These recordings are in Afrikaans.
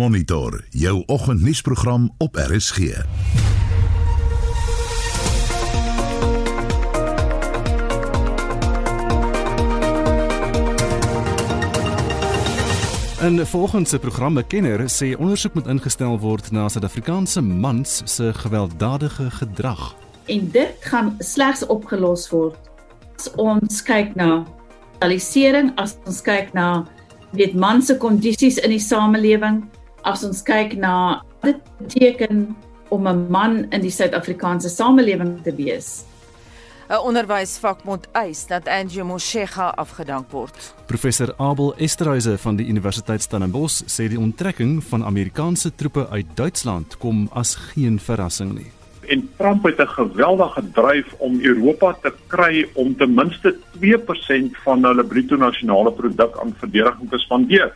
Monitor jou oggendnuusprogram op RSG. In volgens se programme kenner sê ondersoek moet ingestel word na Suid-Afrikaanse mans se gewelddadige gedrag. En dit gaan slegs opgelos word as ons kyk na radikalisering, as ons kyk na weet man se kondisies in die samelewing, as ons kyk na dit beteken om 'n man in die Suid-Afrikaanse samelewing te wees. 'n Onderwysvakbond eis dat Angie Moshega afgedank word. Professor Abel Esterhuise van die Universiteit Stellenbosch sê die onttrekking van Amerikaanse troepe uit Duitsland kom as geen verrassing nie en Trump het 'n geweldige dryf om Europa te kry om ten minste 2% van hulle bruto nasionale produk aan verdediging te spandeer.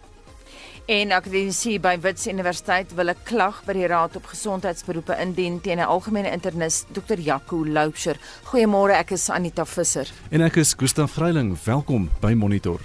En akademici by Wits Universiteit wil 'n klag by die Raad op Gesondheidsberoepe indien teen 'n algemene internis, Dr. Jaco Loubser. Goeiemôre, ek is Anita Visser. En ek is Gustaf Greiling. Welkom by Monitor.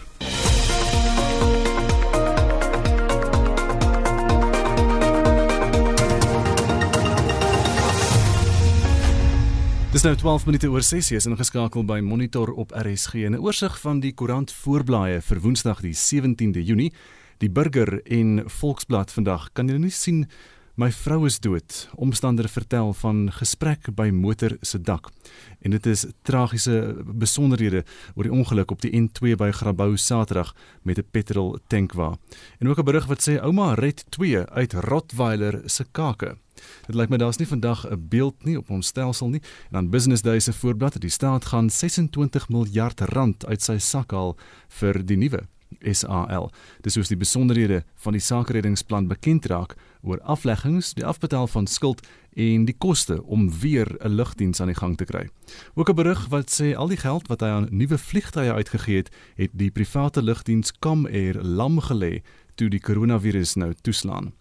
Dis nou 12 minute oor 6 is ingeskakel by Monitor op RSG en 'n oorsig van die koerant voorblaaie vir Woensdag die 17de Junie. Die Burger en Volksblad vandag kan jy nie sien my vrou is dood. Omstander vertel van gesprek by motor se dak. En dit is tragiese besonderhede oor die ongeluk op die N2 by Grabouw Saterdag met 'n petrol tankwa. En ook 'n berig wat sê ouma red 2 uit Rottweiler se kake. Dit lyk my daar's nie vandag 'n beeld nie op ons stelsel nie. En dan Business Day se voorblad het die staat gaan 26 miljard rand uit sy sak haal vir die nuwe SAL. Dis soos die besonderhede van die sakereddingsplan bekend raak oor afleggings, die afbetaal van skuld en die koste om weer 'n lugdiens aan die gang te kry. Ook 'n berig wat sê al die geld wat hy aan nuwe vliegtye uitgegee het, het die private lugdiens Comair lam gelê toe die koronavirus nou toeslaan.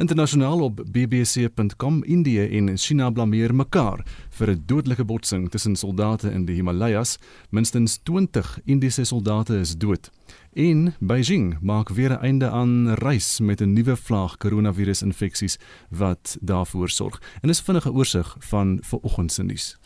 Internasionaal op bbc.com Indië en China blameer mekaar vir 'n dodelike botsing tussen soldate in die Himalajas. Minstens 20 Indiese soldate is dood. En Beijing maak weer 'n einde aan reis met 'n nuwe vlaag koronavirusinfeksies wat daarvoor sorg. En dis vinnige oorsig van vanoggend se nuus.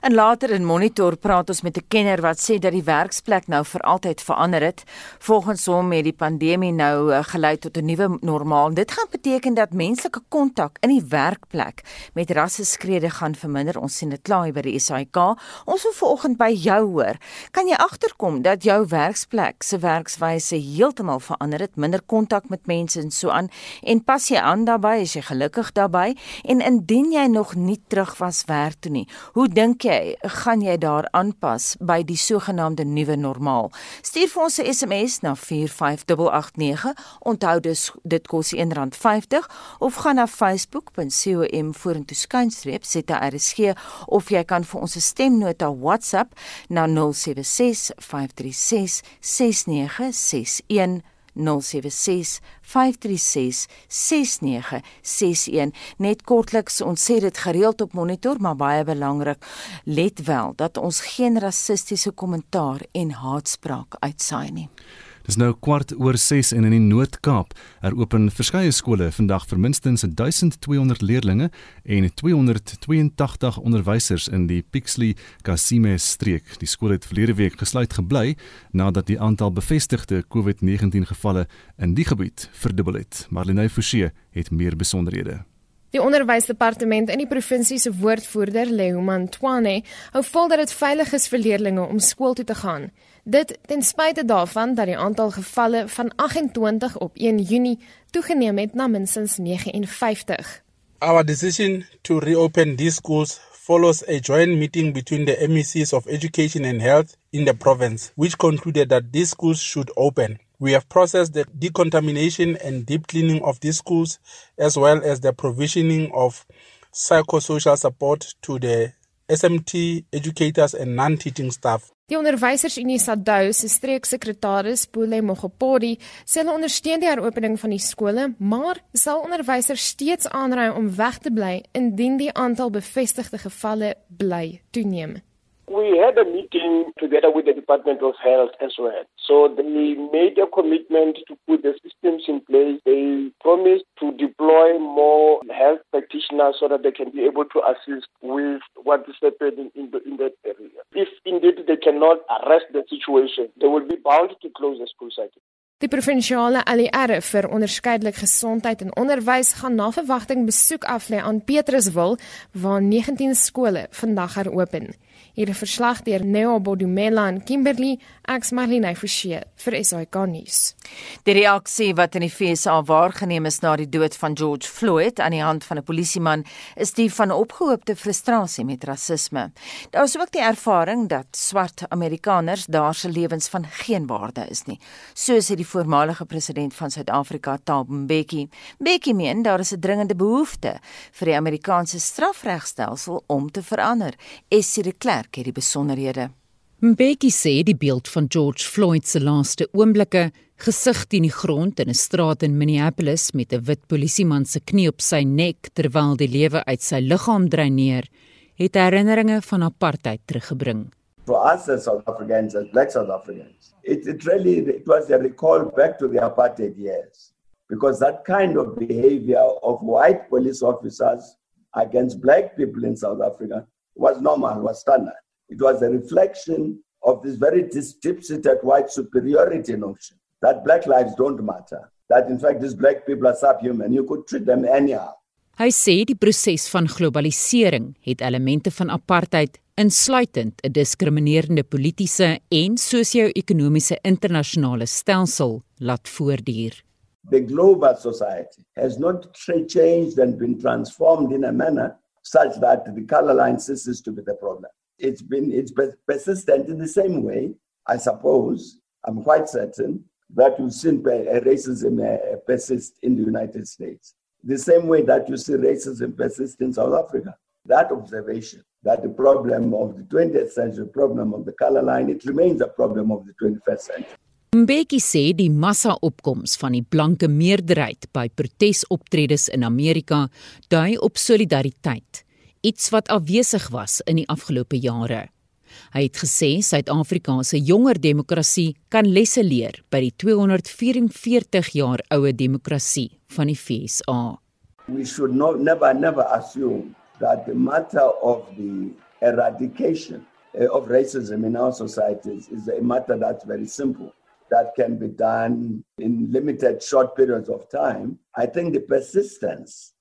En later in Monitor praat ons met 'n kenner wat sê dat die werksplek nou vir altyd verander het. Volgens hom het die pandemie nou eh, gelei tot 'n nuwe normaal. Dit gaan beteken dat menslike kontak in die werkplek met rasseskrede gaan verminder. Ons sien dit klaar by die SAIK. Ons wil vanoggend by jou hoor. Kan jy agterkom dat jou werksplek se werks werkswyse heeltemal verander het, minder kontak met mense en so aan. En pas jy aan daarbey, is jy gelukkig daarbey? En indien jy nog nie terug was werk toe nie, hoe dink jy gaan jy daar aanpas by die sogenaamde nuwe normaal? Stuur vir ons 'n SMS na 45889. Onthou dus dit kos R1.50 of gaan na facebook.com vorentoe skynstreep ZRSG of jy kan vir ons 'n stemnota WhatsApp na 076 536 69 0891 net kortliks ons sê dit gereeld op monitor maar baie belangrik. Let wel dat ons geen rassistiese kommentaar en haatspraak uitsaai nie Dis nou kwart oor 6 en in die Noord-Kaap heropen verskeie skole vandag vir minstens 1200 leerdlinge en 282 onderwysers in die Pixley Kasime streek. Die skool het verlede week gesluit gebly nadat die aantal bevestigde COVID-19 gevalle in die gebied verdubbel het. Marlene Forsie het meer besonderhede. Die onderwysdepartement in die provinsie se woordvoerder, Lehuman Twane, hou vol dat dit veilig is vir leerdlinge om skool toe te gaan. Dit ten spyte daarvan dat die aantal gevalle van 28 op 1 Junie toegeneem het na minstens 59. Our decision to reopen these schools follows a joint meeting between the MECs of Education and Health in the province, which concluded that these schools should open. We have processed the decontamination and deep cleaning of these schools, as well as the provisioning of psychosocial support to the SMT educators and non-teaching staff. Die onderwysersunie SADU se streeksekretaris Pule Mogopodi sê hulle ondersteun die heropening van die skole, maar sal onderwysers steeds aanraai om weg te bly indien die aantal bevestigde gevalle bly toeneem. We had a meeting together with the Department of Health as well. So they made a commitment to put the systems in place. They promised to deploy more health practitioners so that they can be able to assist with what is happening in, the, in that area. If indeed they cannot arrest the situation, they will be bound to close the school site. Die provinsiale ALR vir onderskeidelik gesondheid en onderwys gaan na verwagting besoek aflê aan Petruswil waar 19 skole vandag heropen. Hier 'n verslag deur Neo Bodumela en Kimberley Ex Marlene Forsie vir SAK nuus. Die reaksie wat in die FSA waargeneem is na die dood van George Floyd aan die hand van 'n polisieman is die van opgehoopte frustrasie met rasisme. Daar is ook die ervaring dat swart Amerikaners daar se lewens van geen waarde is nie, soos het die voormalige president van Suid-Afrika, Thabo Mbeki. Mbeki meen daar is 'n dringende behoefte vir die Amerikaanse strafregstelsel om te verander. Essie de Klerk Kerk het die besonderhede. Mbeki sê die beeld van George Floyd se laaste oomblikke, gesig teen die grond in 'n straat in Minneapolis met 'n wit polisieman se knie op sy nek terwyl die lewe uit sy liggaam dreineer, het herinneringe van apartheid teruggebring. For us as South Africans, as black South Africans, it, it really it was a recall back to the apartheid years. Because that kind of behavior of white police officers against black people in South Africa was normal, was standard. It was a reflection of this very deep-seated white superiority notion that black lives don't matter. That in fact these black people are subhuman. You could treat them anyhow. Hy sê die proses van globalisering het elemente van apartheid insluitend 'n diskriminerende politieke en sosio-ekonomiese internasionale stelsel laat voortduur. The global society has not changed and been transformed in a manner such that the color line ceases to be the problem. It's been it's persistent in the same way, I suppose. I'm quite certain that you've seen racism uh, persist in the United States. The same way that you see racism persist in South Africa. That observation that the problem of the 20th century problem of the color line, it remains a problem of the 21st century. Mbeki sê die massa-opkoms van die blanke meerderheid by protesoptredes in Amerika dui op solidariteit, iets wat afwesig was in die afgelope jare. Hy het gesê Suid-Afrika se jonger demokrasie kan lesse leer by die 244 jaar oue demokrasie van die FSA. We should not never never assume that the matter of the eradication eh, of racism in our societies is a matter that's very simple. That can be done in limited short periods of time. I think the persistence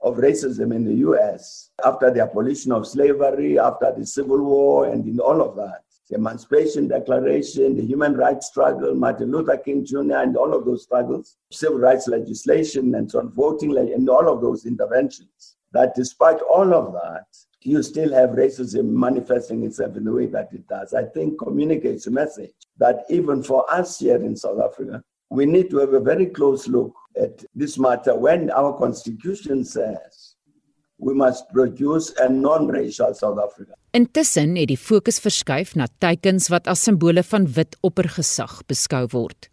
of racism in the US after the abolition of slavery, after the Civil War, and in all of that, the Emancipation Declaration, the human rights struggle, Martin Luther King Jr., and all of those struggles, civil rights legislation, and so on, voting, and all of those interventions, that despite all of that, you still have racism manifesting itself in the way that it does, I think communicates a message that even for us here in South Africa, we need to have a very close look at this matter when our constitution says we must produce a non-racial South Africa. Intussen het die fokus verskuif na teikens wat as simbole van wit oppergesag beskou word.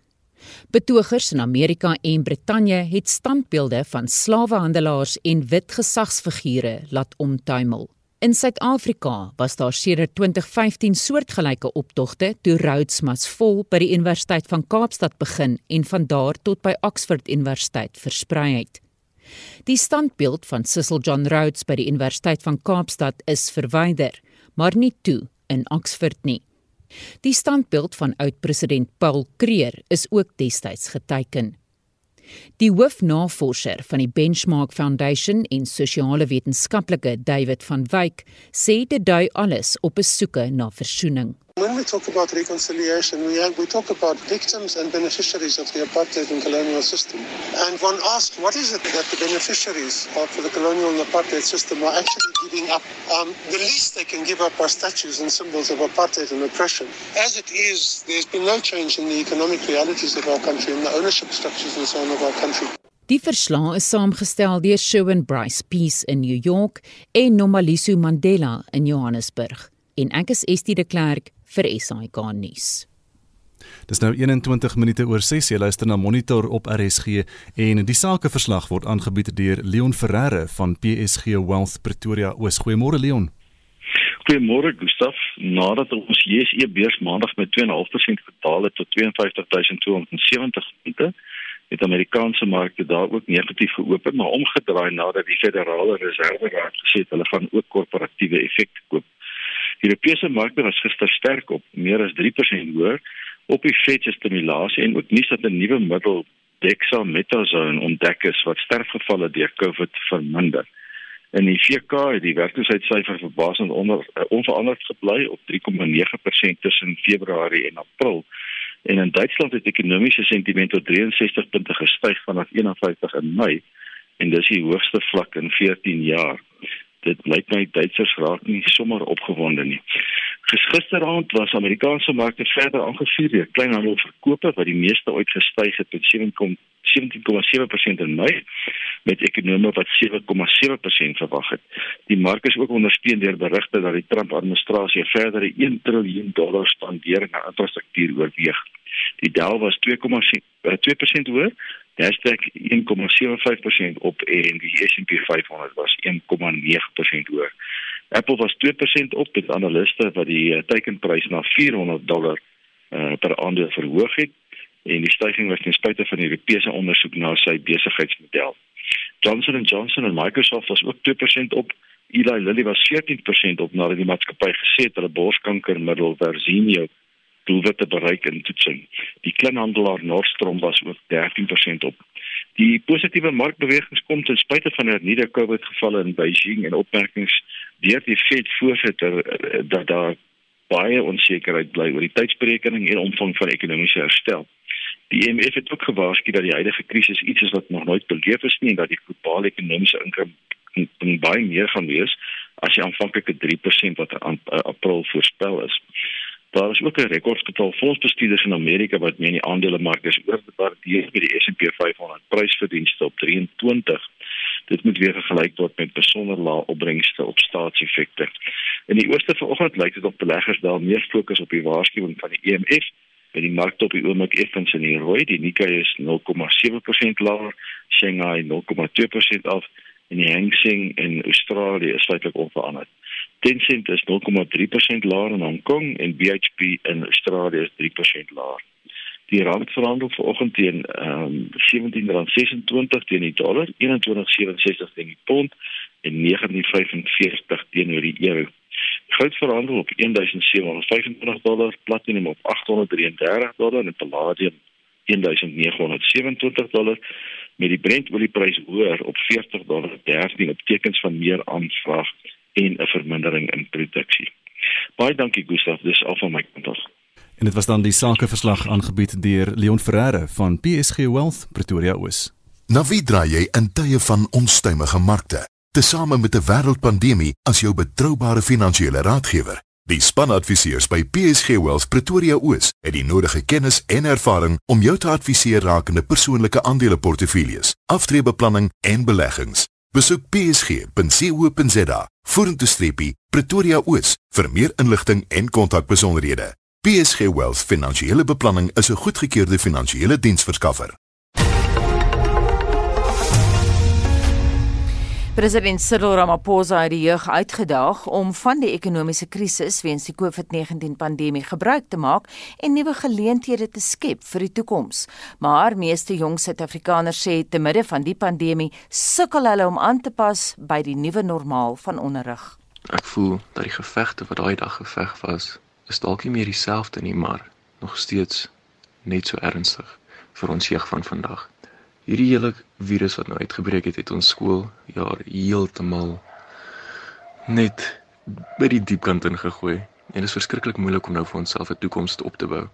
Betogers in Amerika en Brittanje het standbeelde van slawehandelaars en wit gesagsfigure laat omtuimel. In Suid-Afrika was daar sedert 2015 soortgelyke optogte toe Rhodes Must Fall by die Universiteit van Kaapstad begin en van daar tot by Oxford Universiteit versprei het. Die standbeeld van Cecil John Rhodes by die Universiteit van Kaapstad is verwyder, maar nie toe in Oxford nie. Die standbeeld van oud-president Paul Kreer is ook destyds geteken. Die hoofnavorser van die Benchmark Foundation en sosiale wetenskaplike David van Wyk sê dit dui alles op 'n soeke na versoening. When we talk about reconciliation, we, we talk about victims and beneficiaries of the apartheid and colonial system. And one asks, what is it that the beneficiaries of the colonial and apartheid system are actually giving up? Um, the least they can give up are statues and symbols of apartheid and oppression. As it is, there's been no change in the economic realities of our country and the ownership structures and so on of our country. Die verslag is saamgestel deur Shawn Bryce Peace in New York en Nomaliso Mandela in Johannesburg. En ek is Estie de Klerk vir SAK nuus. Dis nou 21 minute oor 6 jy luister na Monitor op RSG en die sakeverslag word aangebied deur Leon Ferreira van PSG Wealth Pretoria. Oos goeiemôre Leon. Goeiemôre Gustaf. Nadat ons JSE beurs maandag met 2.5% gedaal het tot 52270 punte, het Amerikaanse markte daar ook negatief geopen, maar omgedraai nadat die Federale Reserve Raad gesê het hulle gaan ook korporatiewe effekte koop. Die Europese markte was gister sterk op, meer as 3% hoër op die Fed se stimulasie en ook nuus dat 'n nuwe middel dexamethasone ontdek is wat sterfgevalle deur COVID verminder. In die VK het die werkloosheidsyfer verbasend onder uh, onveranderd gebly op 3,9% tussen Februarie en April. En in Duitsland het ekonomiese sentiment tot 63 punte gestyg vanaf 51 in Mei en dis die hoogste vlak in 14 jaar dit lyk my Duitsers raak nie sommer opgewonde nie. Gisteraand was Amerikaanse markte verder aangevuur deur kleinhandelverkope wat die meeste ooit gestyg het tot 17,7% in Mei met ekonome wat 7,7% verwag het. Die mark is ook ondersteun deur berigte dat die Trump-administrasie verdere 1 trilljoen dollar spandeer aan infrastruktuur oorweeg. Die Dow was 2,2% hoër Nasdaq 1,75% op en die S&P 500 was 1,9% hoër. Apple was 2% op met analiste wat die uh, teikenprys na 400 dollar uh, per aandeel verhoog het en die stygings was ten spyte van die Europese ondersoek na sy besigheidsmodel. Johnson & Johnson en Microsoft was ook 2% op. Eli Lilly was 14% op nadat die maatskappy gesê het hulle borskankermiddel Verzenio doelwitte bereik in toetsing. Die kleinhandelaar Nordstrom was ook 13% op. Die positiewe markbewegings kom ten spyte van hernieude COVID gevalle in Beijing en opmerkings deur die Fed voorsitter eh, dat daar baie onsekerheid bly oor die tydsberekening en omvang van ekonomiese herstel. Die IMF het ook gewaarsku dat die huidige krisis iets is wat nog nooit beleef is nie en dat die globale ekonomiese inkrimping baie meer gaan wees as die aanvanklike 3% wat in April voorspel is. Daar is ook 'n rekordgetal fondsbestuurders in Amerika wat meen die aandelemark is oorgewaardeer by die S&P 500 prysverdienste op 23. Dit moet weer vergelyk word met besonder lae opbrengste op staatseffekte. In die ooste vanoggend lyk dit of beleggers daar meer fokus op die waarskuwing van die IMF e by die mark op die oomblik effens in die rooi. Die Nikkei is 0,7% laer, Shanghai 0,2% af en die Hang Seng in Australië is feitelik onveranderd. Tencent is 0,3% laer in Hong Kong en BHP in Australië is 3% laer. Die rand verhandel vanoggend teen um, R17.26 teen die dollar, 21.67 teen die pond en 19.45 teenoor die euro. Goud verhandel op 1725 dollar, platinum op 833 dollar en palladium 1927 dollar met die Brent olieprys hoër op 40 dollar 13 op tekens van meer aanvraag en 'n vermindering in produksie. Baie dankie Gustaf, dis al van my kant af. En dit was dan die sakeverslag aangebied deur Leon Ferreira van PSG Wealth Pretoria Oos. Na wie draai jy in tye van onstuimige markte? Tesame met 'n wêreldpandemie as jou betroubare finansiële raadgewer. Die spanadviseurs by PSG Wealth Pretoria Oos het die nodige kennis en ervaring om jou te adviseer rakende persoonlike aandeleportefeuilles, aftreebeplanning en beleggings. Besoek psg.co.za vorentoe streepie Pretoria Oos vir meer inligting en kontakbesonderhede. PSG Wealth Finansiële Beplanning is 'n goedgekeurde finansiële diensverskaffer. President Cyril Ramaphosa het die jeug uitgedaag om van die ekonomiese krisis weens die COVID-19 pandemie gebruik te maak en nuwe geleenthede te skep vir die toekoms. Maar meeste jong Suid-Afrikaners sê te midde van die pandemie sukkel hulle om aan te pas by die nuwe normaal van onderrig. Ek voel dat die gevegte wat daai dag geveg was, is dalk nie meer dieselfde nie, maar nog steeds net so ernstig vir ons jeug van vandag hierdie hele virus wat nou uitgebreek het, het ons skooljaar heeltemal net by die diep kant ingegooi. En dit is verskriklik moeilik om nou vir onsself 'n toekoms op te bou.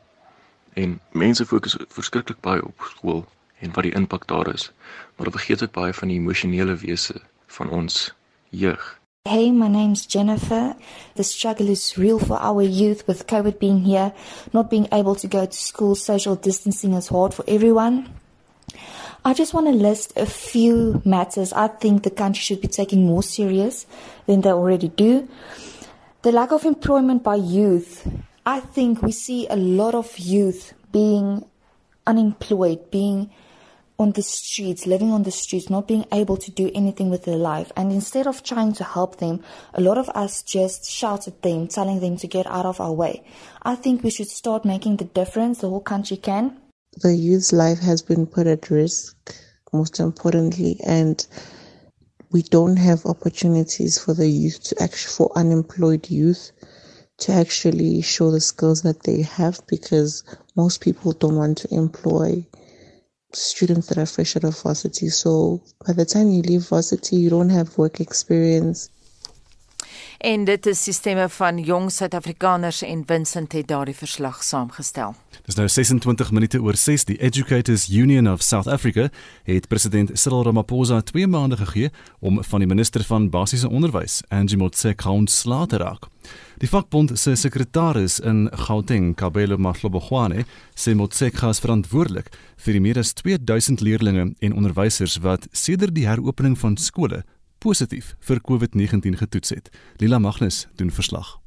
En mense fokus verskriklik baie op skool en wat die impak daar is, maar hulle vergeet ook baie van die emosionele wese van ons jeug. Hey, my name's Jennifer. The struggle is real for our youth with COVID being here, not being able to go to school, social distancing is hard for everyone. I just want to list a few matters I think the country should be taking more serious than they already do. The lack of employment by youth. I think we see a lot of youth being unemployed, being on the streets, living on the streets, not being able to do anything with their life. And instead of trying to help them, a lot of us just shout at them, telling them to get out of our way. I think we should start making the difference the whole country can the youth's life has been put at risk, most importantly, and we don't have opportunities for the youth to actually, for unemployed youth to actually show the skills that they have because most people don't want to employ students that are fresh out of varsity. So by the time you leave varsity, you don't have work experience. En dit is sisteme van jong Suid-Afrikaners en Vincent het daardie verslag saamgestel. Dis nou 26 minute oor 6 die Educators Union of South Africa het president Cyril Ramaphosa 2 maande gegee om van die minister van basiese onderwys, Angie Motshekga, ontslae te raak. Die vakbond se sekretaris in Gauteng, Kabelo Mahlobogwane, sê Motshekga is verantwoordelik vir die meer as 2000 leerders en onderwysers wat sedert die heropening van skole positief vir COVID-19 getoets het. Lila Magnus doen verslag.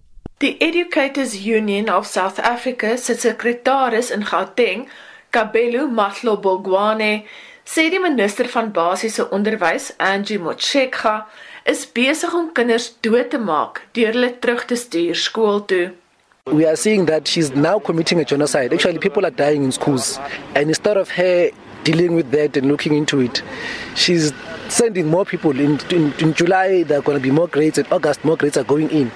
Die Educators Union of South Africa se sekretaris in Gauteng, Kabelo Mahlobogwane, sê die minister van basiese onderwys, Angie Motshekga, is besig om kinders dood te maak deur hulle terug te stuur skool toe. We are seeing that she's now committing a genocide. Actually, people are dying in schools. And instead of her dealing with that and looking into it, she's sending more people in, in, in July there are going to be more grades in August more grades are going in.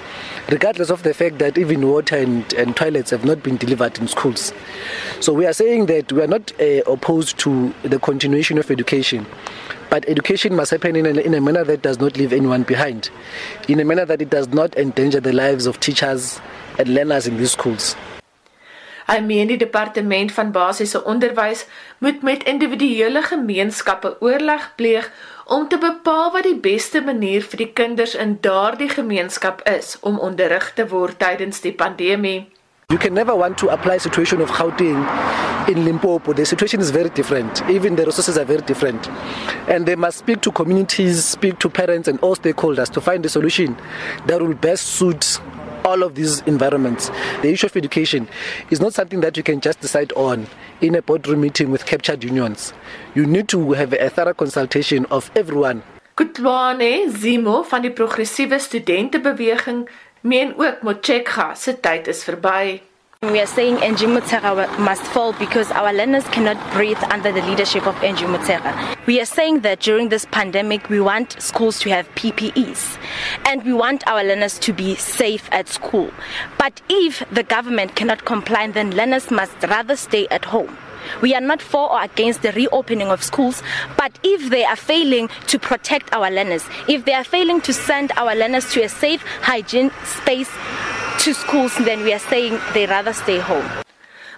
Regardless of the fact that even water and, and toilets have not been delivered in schools. So we are saying that we are not uh, opposed to the continuation of education. But education must happen in a, in a manner that does not leave anyone behind. In a manner that it does not endanger the lives of teachers and learners in these schools Hy meen die departement van basiese onderwys moet met individuele gemeenskappe oorleg pleeg om te bepaal wat die beste manier vir die kinders in daardie gemeenskap is om onderrig te word tydens die pandemie. You can never want to apply situation of Gauteng in Limpopo. The situation is very different. Even the resources are very different. And they must speak to communities, speak to parents and all stakeholders to find a solution that will best suit all of these environments. The issue of education is not something that you can just decide on in a boardroom meeting with captured unions. You need to have a thorough consultation of everyone. Kutlwane Zimo van die progressiewe studentebeweging meen ook Motshekga se tyd is verby. We are saying NG Mutera must fall because our learners cannot breathe under the leadership of NG Mutera. We are saying that during this pandemic, we want schools to have PPEs and we want our learners to be safe at school. But if the government cannot comply, then learners must rather stay at home. We are not for or against the reopening of schools, but if they are failing to protect our learners, if they are failing to send our learners to a safe hygiene space to schools, then we are saying they rather stay home.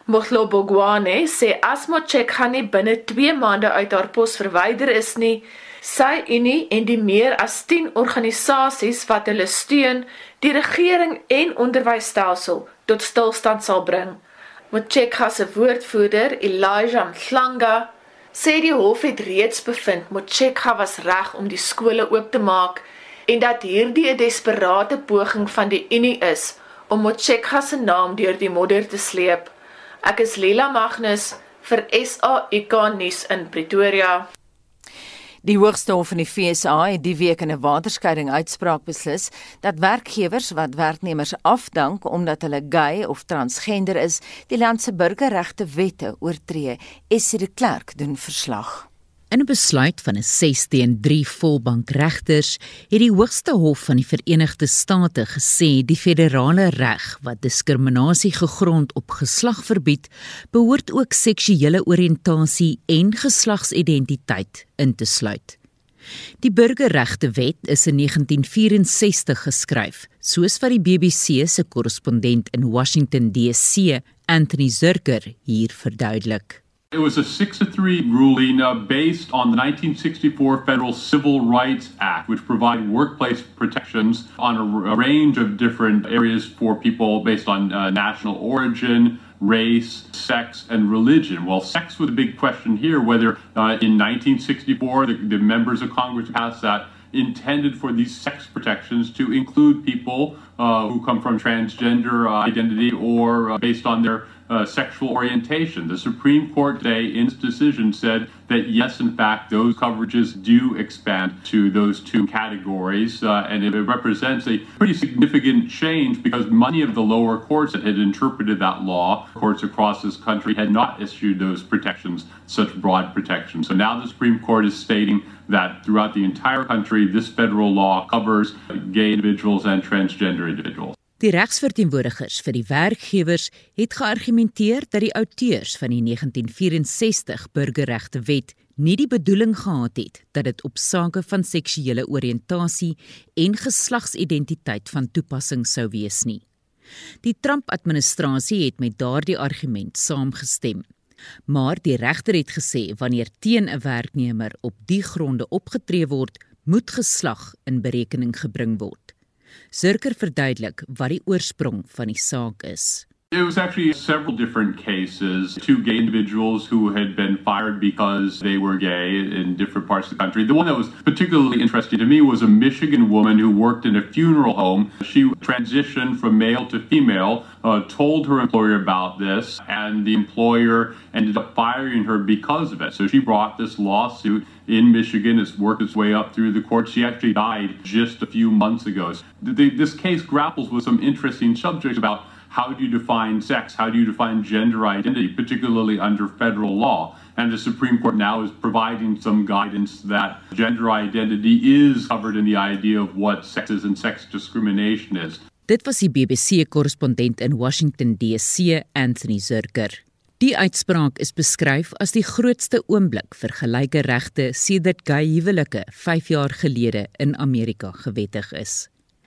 Mohlo Bogwane sê as Mochek gaan nie binne 2 maande uit haar pos verwyder is nie, sy unie en die meer as 10 organisasies wat hulle steun, die regering en onderwysstelsel tot stilstand sal bring. Mochekha se woordvoerder, Elijah Mhlanga, sê die hof het reeds bevind Mochekha was reg om die skole oop te maak en dat hierdie 'n desperate poging van die Unie is om Mochekha se naam deur die modder te sleep. Ek is Lila Magnus vir SAK nuus in Pretoria. Die Hoogste Hof in die FSA het die week in 'n waterskeiding uitspraak beslis dat werkgewers wat werknemers afdank omdat hulle gay of transgender is, die land se burgerregte wette oortree. Essie de Klerk doen verslag. In 'n besluit van 'n 6 teen 3 volbank regters het die Hoogste Hof van die Verenigde State gesê die federale reg wat diskriminasie gegrond op geslag verbied, behoort ook seksuele oriëntasie en geslagsidentiteit in te sluit. Die Burgerregtewet is in 1964 geskryf, soos wat die BBC se korrespondent in Washington DC, Anthony Zurcher, hier verduidelik. It was a 6 to 3 ruling uh, based on the 1964 Federal Civil Rights Act, which provided workplace protections on a, a, range of different areas for people based on uh, national origin, race, sex, and religion. Well, sex was a big question here, whether uh, in 1964 the, the members of Congress passed that intended for these sex protections to include people uh, who come from transgender uh, identity or uh, based on their uh, sexual orientation. The Supreme Court today, in its decision, said that yes, in fact, those coverages do expand to those two categories, uh, and it represents a pretty significant change because many of the lower courts that had interpreted that law, courts across this country, had not issued those protections, such broad protections. So now the Supreme Court is stating that throughout the entire country, this federal law covers gay individuals and transgender individuals. Die regsverteenwoordigers vir die werkgewers het geargumenteer dat die outeurs van die 1964 Burgerregte Wet nie die bedoeling gehad het dat dit op sake van seksuele oriëntasie en geslagsidentiteit van toepassing sou wees nie. Die Trump-administrasie het met daardie argument saamgestem. Maar die regter het gesê wanneer teen 'n werknemer op die gronde opgetree word, moet geslag in berekening gebring word. Zirker verduidelik wat die oorsprong van die saak is. It was actually several different cases. Two gay individuals who had been fired because they were gay in different parts of the country. The one that was particularly interesting to me was a Michigan woman who worked in a funeral home. She transitioned from male to female, uh, told her employer about this, and the employer ended up firing her because of it. So she brought this lawsuit in Michigan. It's worked its way up through the courts. She actually died just a few months ago. This case grapples with some interesting subjects about how do you define sex? How do you define gender identity, particularly under federal law? And the Supreme Court now is providing some guidance that gender identity is covered in the idea of what sex is and sex discrimination is. Dit was die BBC-korrespondent in Washington DC, Anthony Zurker. Die uitspraak is beskryf as die grootste oomblik vir gelyke regte sedert gay huwelike 5 jaar gelede in Amerika gewettig is.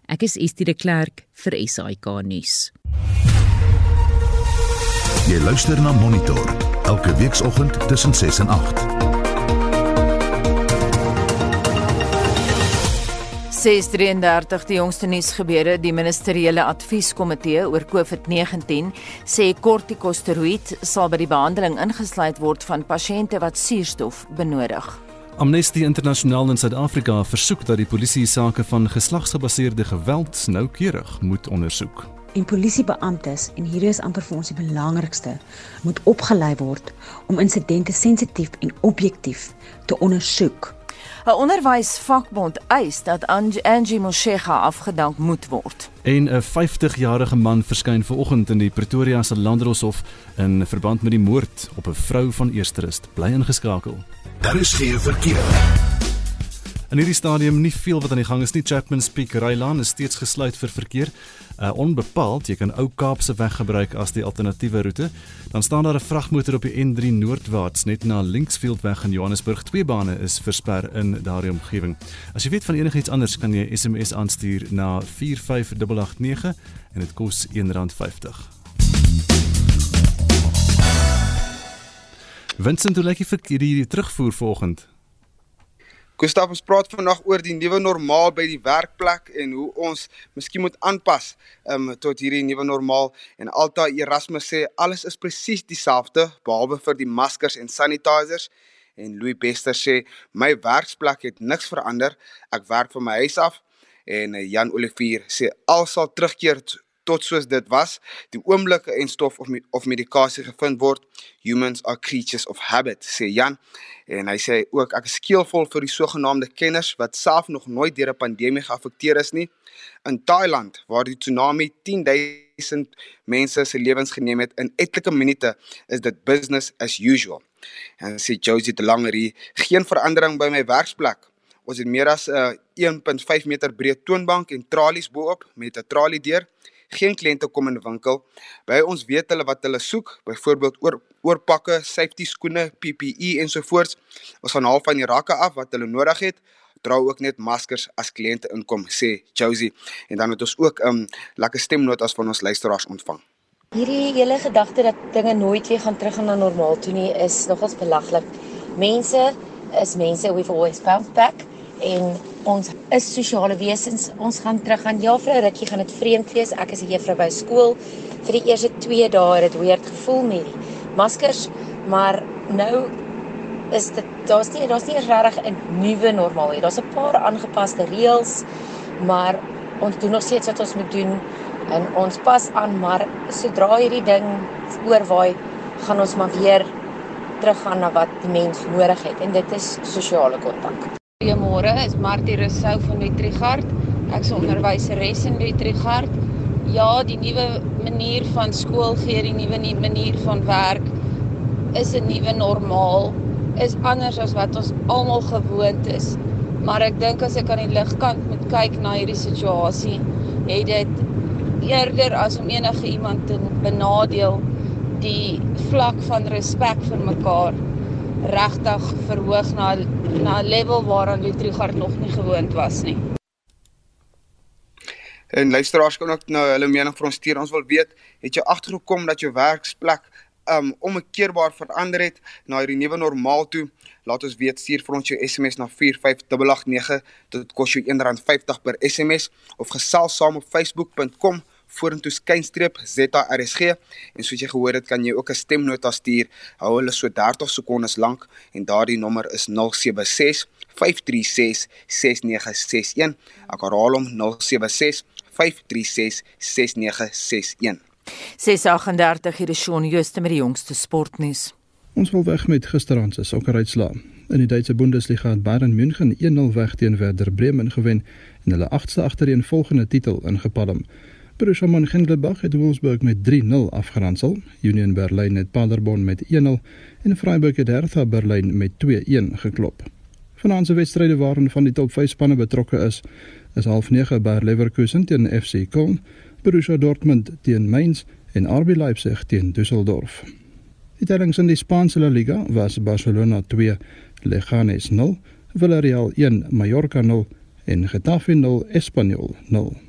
Ek is Estie de Klerk vir SAK nuus. Jy luister na Monitor elke weekoggend tussen 6 en 8. 633 die jongste nuus gebeure die ministeriële advieskomitee oor COVID-19 sê kortikosteroïd sal by die behandeling ingesluit word van pasiënte wat suurstof benodig. Amnesty Internasionaal in Suid-Afrika versoek dat die polisie sake van geslagsgebaseerde geweld noukeurig moet ondersoek. En polisiebeamptes en hier is amper vir ons die belangrikste moet opgelei word om insidente sensitief en objektief te ondersoek 'n Onderwysvakbond eis dat Angie Moshega afgedank moet word. En 'n 50-jarige man verskyn vanoggend in die Pretoria se Landdroshof in verband met die moord op 'n vrou van Eersterust. Bly ingeskakel. Daar is geen verkeer. In hierdie stadium nie veel wat aan die gang is nie. Chapman's Peak Rylaan is steeds gesluit vir verkeer uh, onbepaald. Jy kan Ou Kaapse weg gebruik as die alternatiewe roete. Dan staan daar 'n vragmotor op die N3 noordwaarts net na Linksfield weg in Johannesburg. Twee bane is versper in daardie omgewing. As jy weet van enigiets anders, kan jy SMS aanstuur na 45889 en dit kos R1.50. Vincent, hoe lyk die verkeer hier terugvoer vanoggend? Gustav ons praat vandag oor die nuwe normaal by die werkplek en hoe ons miskien moet aanpas um, tot hierdie nuwe normaal. En Alta Erasmus sê alles is presies dieselfde behalwe vir die maskers en sanitizers. En Louis Bester sê my werksplek het niks verander ek werk van my huis af. En eh, Jan Olivier sê al sal terugkeer tot soos dit was die oomblikke en stof of of medikasie gevind word humans are creatures of habit sê Jan. En hy sê ook ek is skeelvol vir die sogenaamde kenners wat self nog nooit deur 'n pandemie geaffekteer is nie. In Thailand waar die tsunami 10000 mense se lewens geneem het in etlike minute is dit business as usual. En sê Josie de Langerie geen verandering by my werksplek. Ons het meer as 'n uh, 1.5 meter breë toonbank en tralies bo-op met 'n tralie deur geen kliënte kom in die winkel. By ons weet hulle wat hulle soek, byvoorbeeld oor oorpakke, safety skoene, PPE ensovoorts. Ons gaan half van die rakke af wat hulle nodig het. Dra ook net maskers as kliënte inkom, sê Josie. En dan het ons ook 'n um, lekker stemnotas van ons luisteraars ontvang. Hierdie hele gedagte dat dinge nooit weer gaan terug na normaal toe nie is nogals belaglik. Mense is mense we've always bounced back en ons is sosiale wesens. Ons gaan terug aan ja vir 'n rukkie gaan dit vreemd wees. Ek is 'n juffrou by skool. Vir die eerste 2 dae het dit weird gevoel met die maskers, maar nou is dit daar's nie daar's nie regtig 'n nuwe normaal nie. Daar's 'n paar aangepaste reëls, maar ons doen nog steeds wat ons moet doen. En ons pas aan, maar sodra hierdie ding oorwaai, gaan ons maar weer teruggaan na wat die mens nodig het en dit is sosiale kontak. Goeiemôre, is Martie Rousseau van Wetrigard. Ek's 'n onderwyseres in Wetrigard. Ja, die nuwe manier van skool gee, die nuwe manier van werk is 'n nuwe normaal. Is anders as wat ons almal gewoond is. Maar ek dink as ek aan die ligkant moet kyk na hierdie situasie, het dit eerder as om enige iemand te benadeel die vlak van respek vir mekaar regtig verhoog na na 'n level waaraan Lutrigard nog nie gewoond was nie. En luisteraars kan ook nou hulle mening vir ons stuur. Ons wil weet, het jy agtergekom dat jou werksplek um omkeerbaar verander het na hierdie nuwe normaal toe? Laat ons weet, stuur vir ons jou SMS na 45889. Dit kos jou R1.50 per SMS of gesels saam op facebook.com vorentoe skynstreep ZRSG en soos jy gehoor het kan jy ook 'n stemnota stuur. Hou hulle so 30 sekondes lank en daardie nommer is 076 536 6961. Ek herhaal hom 076 536 6961. 638 hier is Shaun Jooste met die jongste sportnuus. Ons wil weg met gisteraand se sokkeruitslaa. In die Duitse Bundesliga het Bayern München 1-0 weg teen Werder Bremen gewen en hulle agste agtereenvolgende titel ingepalm. Borussia Mönchengladbach het Wolfsburg met 3-0 afgeronsel. Union Berlin het Paderborn met 1-0 en Freiburg het Hertha Berlin met 2-1 geklop. Vanaand se wedstryde waarin van die top 5 spanne betrokke is, is half 9 by Leverkusen teen FC Köln, Borussia Dortmund teen Mainz en RB Leipzig teen Düsseldorf. Die tellings in die Spaanse La Liga was Barcelona 2, Leganés 0, Villarreal 1, Mallorca 0 en Getafe 0, Espanyol 0.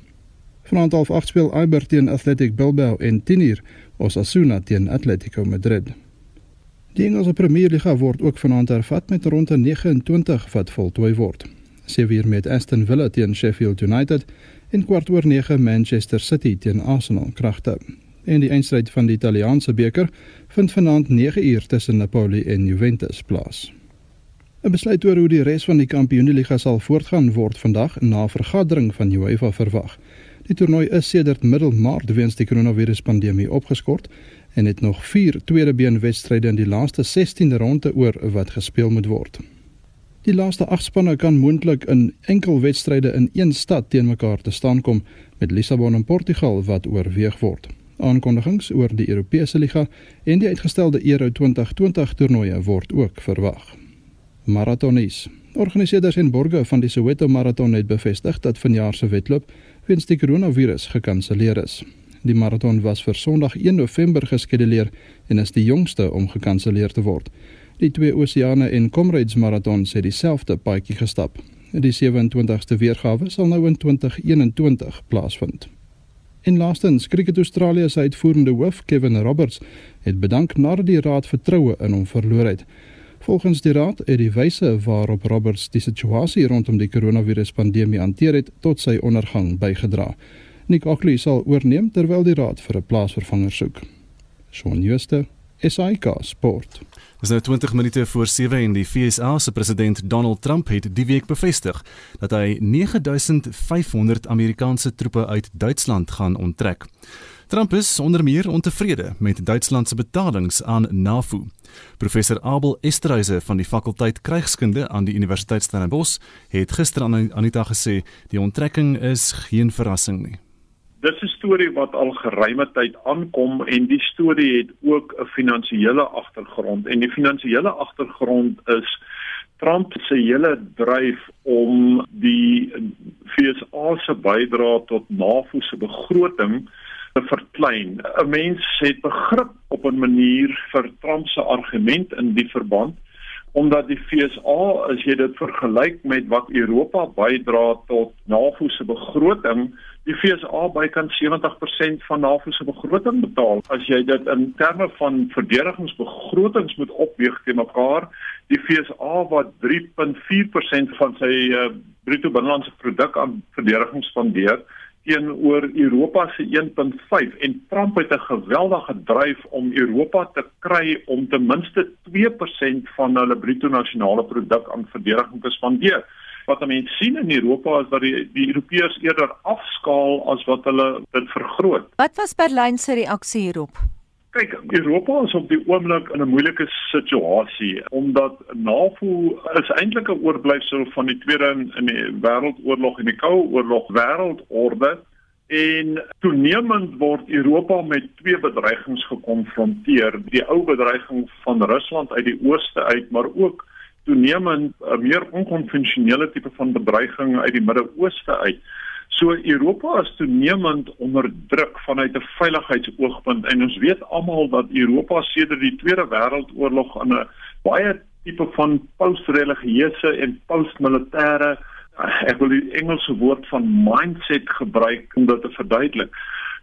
Vanaand half 8 speel Eibar teen Athletic Bilbao en 10uur Osasuna teen Atletico Madrid. Die Engelse Premier Liga word ook vanaand hervat met ronde 29 wat voltooi word. Sevilla met Aston Villa teen Sheffield United en kwart oor 9 Manchester City teen Arsenal kragte. En die eindstryd van die Italiaanse beker vind vanaand 9uur tussen Napoli en Juventus plaas. 'n Besluit oor hoe die res van die Kampioenligga sal voortgaan word vandag na vergadering van UEFA verwag. Die toernooi is sedert middel Maart weens die koronaviruspandemie opgeskort en het nog 4 tweedebeen wedstryde in die laaste 16de ronde oor wat gespeel moet word. Die laaste 8 spanne kan moontlik in enkel wedstryde in een stad teen mekaar te staan kom met Lissabon en Portugal wat oorweeg word. Aankondigings oor die Europese liga en die uitgestelde Euro 2020 toernooie word ook verwag. Marathonies. Organiseerders en borgers van die Soweto Marathon het bevestig dat vanjaar se wedloop weens die koronavirus gekanselleer is. Die maraton was vir Sondag 1 November geskeduleer en is die jongste om gekanselleer te word. Die twee Oseane en Comrades maratons het dieselfde paadjie gestap. Die 27ste weergawe sal nou in 2021 plaasvind. En laastens, Cricket Australië se uitvoerende hoof, Kevin Roberts, het bedank nadat die raad vertroue in hom verloor het. Volgens die raad het die wyse waarop Roberts die situasie rondom die koronaviruspandemie hanteer het tot sy ondergang bygedra. Nick Ockley sal oorneem terwyl die raad vir 'n plaasvervanger soek. Shaun Schuster, SAK Sport. Dis nou 20 minute voor 7 en die FSA se president Donald Trump het die week bevestig dat hy 9500 Amerikaanse troepe uit Duitsland gaan onttrek. Trump is onder meer ontevrede met Duitsland se betalings aan NAVO. Professor Abel Esterhuise van die fakulteit krygskunde aan die Universiteit Stellenbosch het gister aan Anita gesê die onttrekking is geen verrassing nie. Dit is 'n storie wat al geruime tyd aankom en die storie het ook 'n finansiële agtergrond en die finansiële agtergrond is Trump se hele dryf om die FSA se bydrae tot NAVO se begroting te verklein. 'n Mens het begrip op 'n manier vir Trump se argument in die verband omdat die FSA as jy dit vergelyk met wat Europa bydra tot NAVO se begroting, die FSA bykans 70% van NAVO se begroting betaal. As jy dit in terme van verdedigingsbegrotings moet opweeg te mekaar, die FSA wat 3.4% van sy uh, bruto binnelandse produk aan verdediging spandeer, teenoor Europa se 1.5 en Trump het 'n geweldige dryf om Europa te kry om ten minste 2% van hulle bruto nasionale produk aan verdediging te spandeer. Wat mense sien in Europa is dat die die Europeërs eerder afskaal as wat hulle dit vergroot. Wat was Berlyn se reaksie hierop? Kyk, Europa is op die oomblik in 'n moeilike situasie omdat NAVO is eintlik 'n oorblyfsel van die Tweede in die Wêreldoorlog en die Koue Oorlog wêreldorde En toenemend word Europa met twee bedreigings gekonfronteer. Die ou bedreiging van Rusland uit die ooste uit, maar ook toenemend 'n meer onkonvensionele tipe van bedreiging uit die Midde-Ooste uit. So Europa is toenemend onder druk vanuit 'n veiligheidsoogpunt en ons weet almal dat Europa sedert die Tweede Wêreldoorlog in 'n baie tipe van post-religieuse en post-militêre ek wil die Engelse woord van mindset gebruik om dit te verduidelik.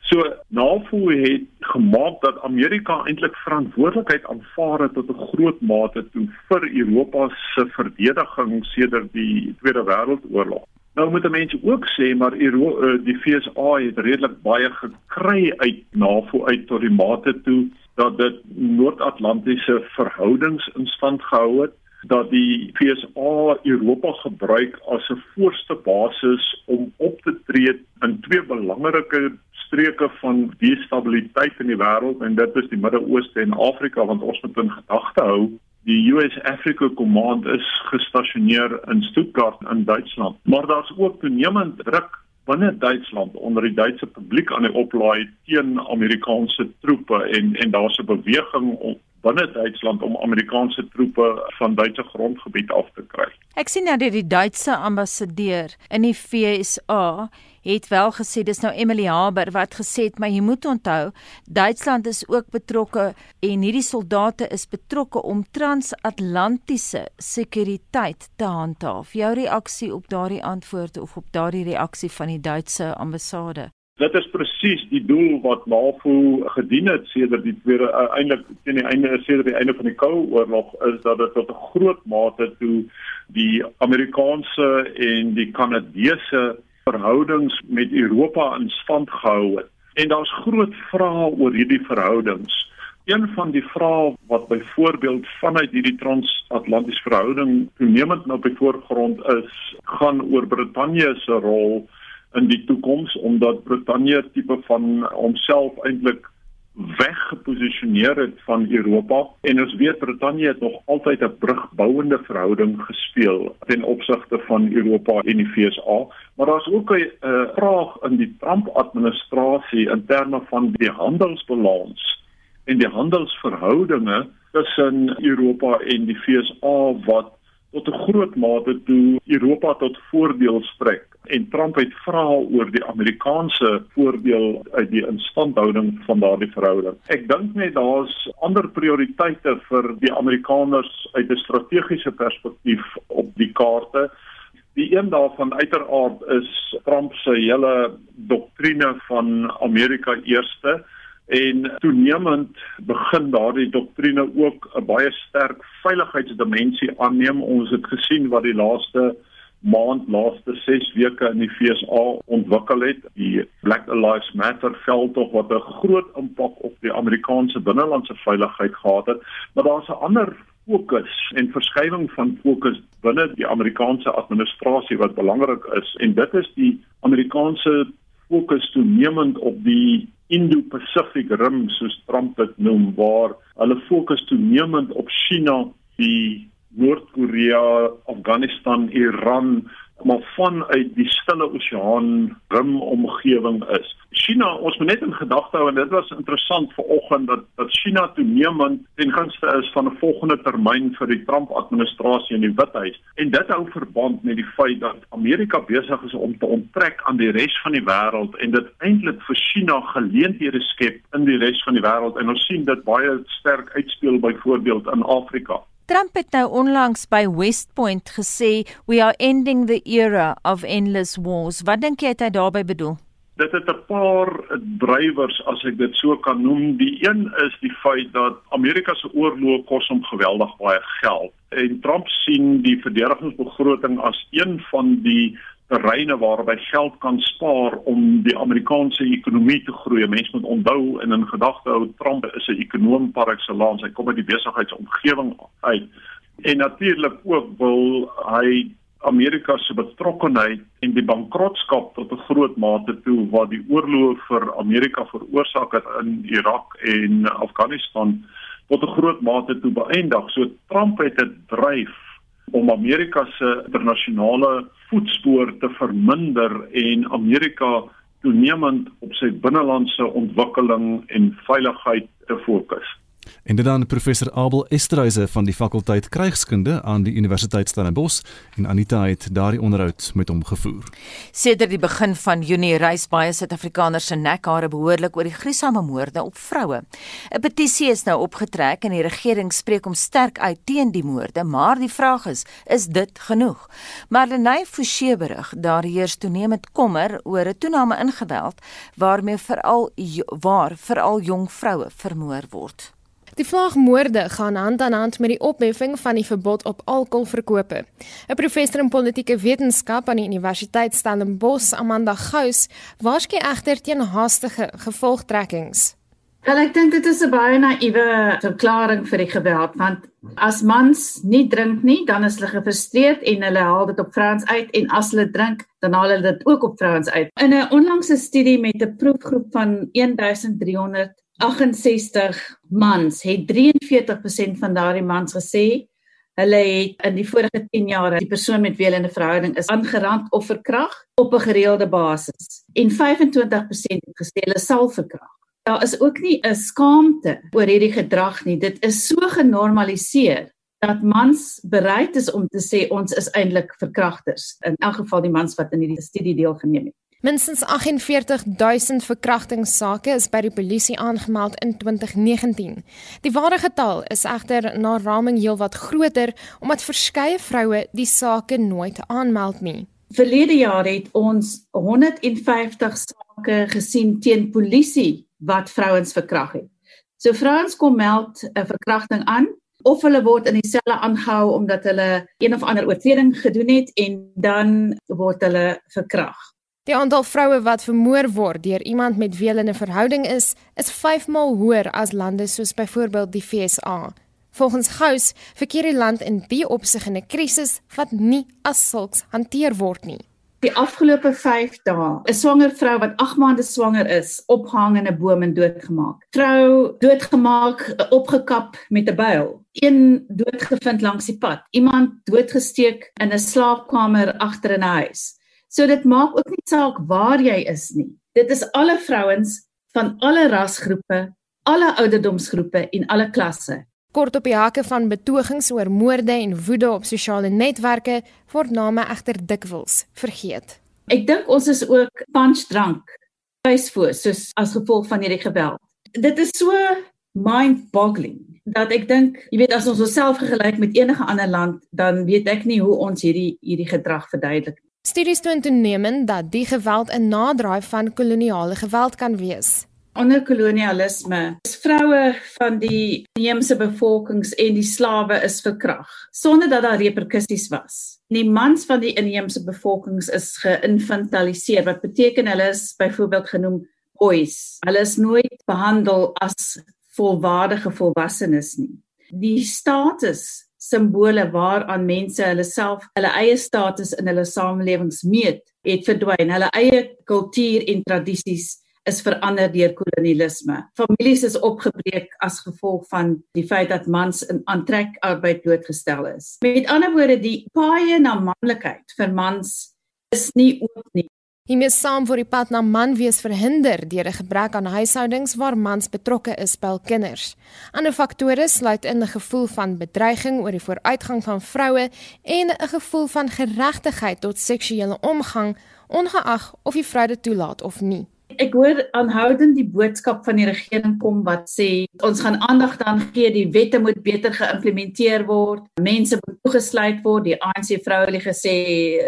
So NAVO het gemaak dat Amerika eintlik verantwoordelikheid aanvaar het tot 'n groot mate toe vir Europa se verdediging sedert die Tweede Wêreldoorlog. Nou moet mense ook sê maar Euro, eh, die FSA het redelik baie gekry uit NAVO uit tot die mate toe dat dit Noord-Atlantiese verhoudings in stand gehou het dat die FSA Europa gebruik as 'n voorste basis om op te tree in twee belangrike streke van destabiliteit in die wêreld en dit is die Midde-Ooste en Afrika want ons moet in gedagte hou die US Africa Command is gestasioneer in Stuttgart in Duitsland maar daar's ook toenemend druk binne Duitsland onder die Duitse publiek aan die oplaai teen Amerikaanse troepe en en daar's 'n beweging om binne Duitsland om Amerikaanse troepe van Duitse grondgebied af te kry. Ek sien nou dat die Duitse ambassadeur in die VSA het wel gesê dis nou Emily Haber wat gesê het maar jy moet onthou Duitsland is ook betrokke en hierdie soldate is betrokke om transatlantiese sekuriteit te handhaaf. Jou reaksie op daardie antwoord of op daardie reaksie van die Duitse ambassade? Dit is presies die doel wat NAVO gedien het sedert die tweede uh, eintlik teen die einde sedert die einde van die Koue Oorlog is dat dit tot 'n groot mate toe die Amerikaanse en die Kanadese verhoudings met Europa in stand gehou het. En daar's groot vrae oor hierdie verhoudings. Een van die vrae wat byvoorbeeld vanuit hierdie transatlantiese verhouding toenemend nou op die voorgrond is, gaan oor Brittanje se rol in die toekoms omdat Brittanje tipe van homself eintlik weggeposisioneer het van Europa en ons weet Brittanje het nog altyd 'n brugbouende verhouding gespeel ten opsigte van Europa en die VSA maar daar's ook 'n uh, vraag in die Trump administrasie in terme van die handelsbalans en die handelsverhoudinge tussen Europa en die VSA wat tot 'n groot mate toe Europa tot voordeel strek en Trump het vra oor die Amerikaanse voordeel uit die instandhouding van daardie verhouding. Ek dink net daar's ander prioriteite vir die Amerikaners uit 'n strategiese perspektief op die kaarte. Die een daarvan uiteraard is Trump se hele doktrine van Amerika eerste en toenemend begin daardie doktrine ook 'n baie sterk veiligheidsdimensie aanneem. Ons het gesien wat die laaste maand laaste 6 weke in die FSA ontwikkel het, die Black Lives Matter veldtog wat 'n groot impak op die Amerikaanse binnelandse veiligheid gehad het, maar daar's 'n ander fokus en verskywing van fokus binne die Amerikaanse administrasie wat belangrik is. En dit is die Amerikaanse fokus toenemend op die Indo-Pacific Rim soos Trump dit noem waar hulle fokus toenemend op China die Noord-Korea, Afghanistan, Iran, maar vanuit die Stille Oseaan rim omgewing is. China, ons moet net in gedagte hou en dit was interessant vanoggend dat dat China toenemend ten gunste is van 'n volgende termyn vir die Trump administrasie in die Withuis. En dit hou verband met die feit dat Amerika besig is om te onttrek aan die res van die wêreld en dit eintlik vir China geleenthede skep in die res van die wêreld en ons sien dit baie sterk uitspeel byvoorbeeld in Afrika. Trump het nou onlangs by West Point gesê we are ending the era of endless wars. Wat dink jy het hy daarmee bedoel? Dit het 'n paar drywers as ek dit so kan noem. Die een is die feit dat Amerika se oorlog kos hom geweldig baie geld. En Trump sien die verdedigingsbegroting as een van die terreine waarby geld kan spaar om die Amerikaanse ekonomie te groei. Mense moet onthou en in gedagte hou Trump is 'n ekonom par excellence. Hy kom uit die besigheidsomgewing uit. En natuurlik ook wil hy Amerika se betrokkeheid en die bankrotskap tot 'n groot mate toe wat die oorlog vir Amerika veroorsaak het in Irak en Afghanistan tot 'n groot mate toe beëindig. So Trump het 'n dryf om Amerika se internasionale voetspoor te verminder en Amerika toenemend op sy binnelandse ontwikkeling en veiligheid te fokus. En dit dan professor Abel Esterhuise van die fakulteit krygskunde aan die Universiteit Stellenbosch en Anita het daardie onderhoud met hom gevoer. Sedert die begin van Junie reis baie Suid-Afrikaners se nekhare behoorlik oor die gruisame moorde op vroue. 'n Petisie is nou opgetrek en die regering spreek hom sterk uit teen die moorde, maar die vraag is, is dit genoeg? Marlenae Forsie berig daar heers toenemend kommer oor 'n toename in geweld waarmee veral waar veral jong vroue vermoor word. Die vlagmoorde gaan hand aan hand met die opheffing van die verbod op alkoholverkope. 'n Professor in politieke wetenskap aan die Universiteit Stellenbosch, Amanda Gous, waarsku egter teen haastige gevolgtrekkings. Wel ek dink dit is 'n baie naïewe verklaring vir die geweld want as mans nie drink nie, dan is hulle gefrustreerd en hulle haal dit op vrouens uit en as hulle drink, dan haal hulle dit ook op vrouens uit. In 'n onlangse studie met 'n proefgroep van 1300 68 mans het 43% van daardie mans gesê hulle het in die vorige 10 jaar die persoon met wie hulle in 'n verhouding is aangerand of verkrag op 'n gereelde basis en 25% het gesê hulle sal verkrag. Daar is ook nie 'n skaamte oor hierdie gedrag nie. Dit is so genormaliseer dat mans bereid is om te sê ons is eintlik verkragters. In elk geval die mans wat in hierdie studie deelgeneem het. Minstens 48000 verkrachtingssake is by die polisie aangemeld in 2019. Die ware getal is egter na raming heelwat groter omdat verskeie vroue die sake nooit aanmeld nie. Verlede jaar het ons 150 sake gesien teen polisie wat vrouens verkragt het. So vrouens kom meld 'n verkrachting aan of hulle word in dieselfde aangehou omdat hulle een of ander oortreding gedoen het en dan word hulle verkragt. Die aantal vroue wat vermoor word deur iemand met wie hulle 'n verhouding is, is 5 maal hoër as lande soos byvoorbeeld die FSA. Volgens Gous verkeer die land in die opsig in 'n krisis wat nie as sulks hanteer word nie. Die afgelope 5 dae, 'n swanger vrou wat 8 maande swanger is, opgehang in 'n boom en doodgemaak. Vrou doodgemaak, opgekap met 'n byl. Een doodgevind langs die pad. Iemand doodgesteek in 'n slaapkamer agter in 'n huis. So dit maak ook nie saak waar jy is nie. Dit is alle vrouens van alle rasgroepe, alle ouderdomsgroepe en alle klasse. Kort op die hakke van betogings oor moorde en woede op sosiale netwerke word name egter dikwels vergeet. Ek dink ons is ook punchdrank, spysfoos soos as gevolg van hierdie geweld. Dit is so mind-boggling dat ek dink, jy weet as ons onsself vergelyk met enige ander land, dan weet ek nie hoe ons hierdie hierdie gedrag verduidelik Studies toon toenemend dat die geweld 'n naderdraai van koloniale geweld kan wees. Onder kolonialisme is vroue van die inheemse bevolkings en die slawe is verkrag sonder dat daar reperkusies was. Die mans van die inheemse bevolkings is geïnfantiliseer wat beteken hulle is byvoorbeeld genoem boys. Hulle is nooit behandel as volwaardige volwassenes nie. Die status simbole waaraan mense hulle self hulle eie status in hulle samelewings meet, het verdwyn. Hulle eie kultuur en tradisies is verander deur kolonialisme. Families is opgebreek as gevolg van die feit dat mans in aantrekarbeid blootgestel is. Met ander woorde, die paaie na manlikheid vir mans is nie oop nie. Hiermee saam word die pad na man wees verhinder deur 'n gebrek aan huishoudings waar mans betrokke is by kinders. Ander faktore sluit in 'n gevoel van bedreiging oor die vooruitgang van vroue en 'n gevoel van geregtigheid tot seksuele omgang, ongeag of die vrou dit toelaat of nie. Ek hoor aanhoudend die boodskap van die regering kom wat sê ons gaan aandag dan gee die wette moet beter geïmplementeer word, mense moet toegesluit word, die ANC vroue het gesê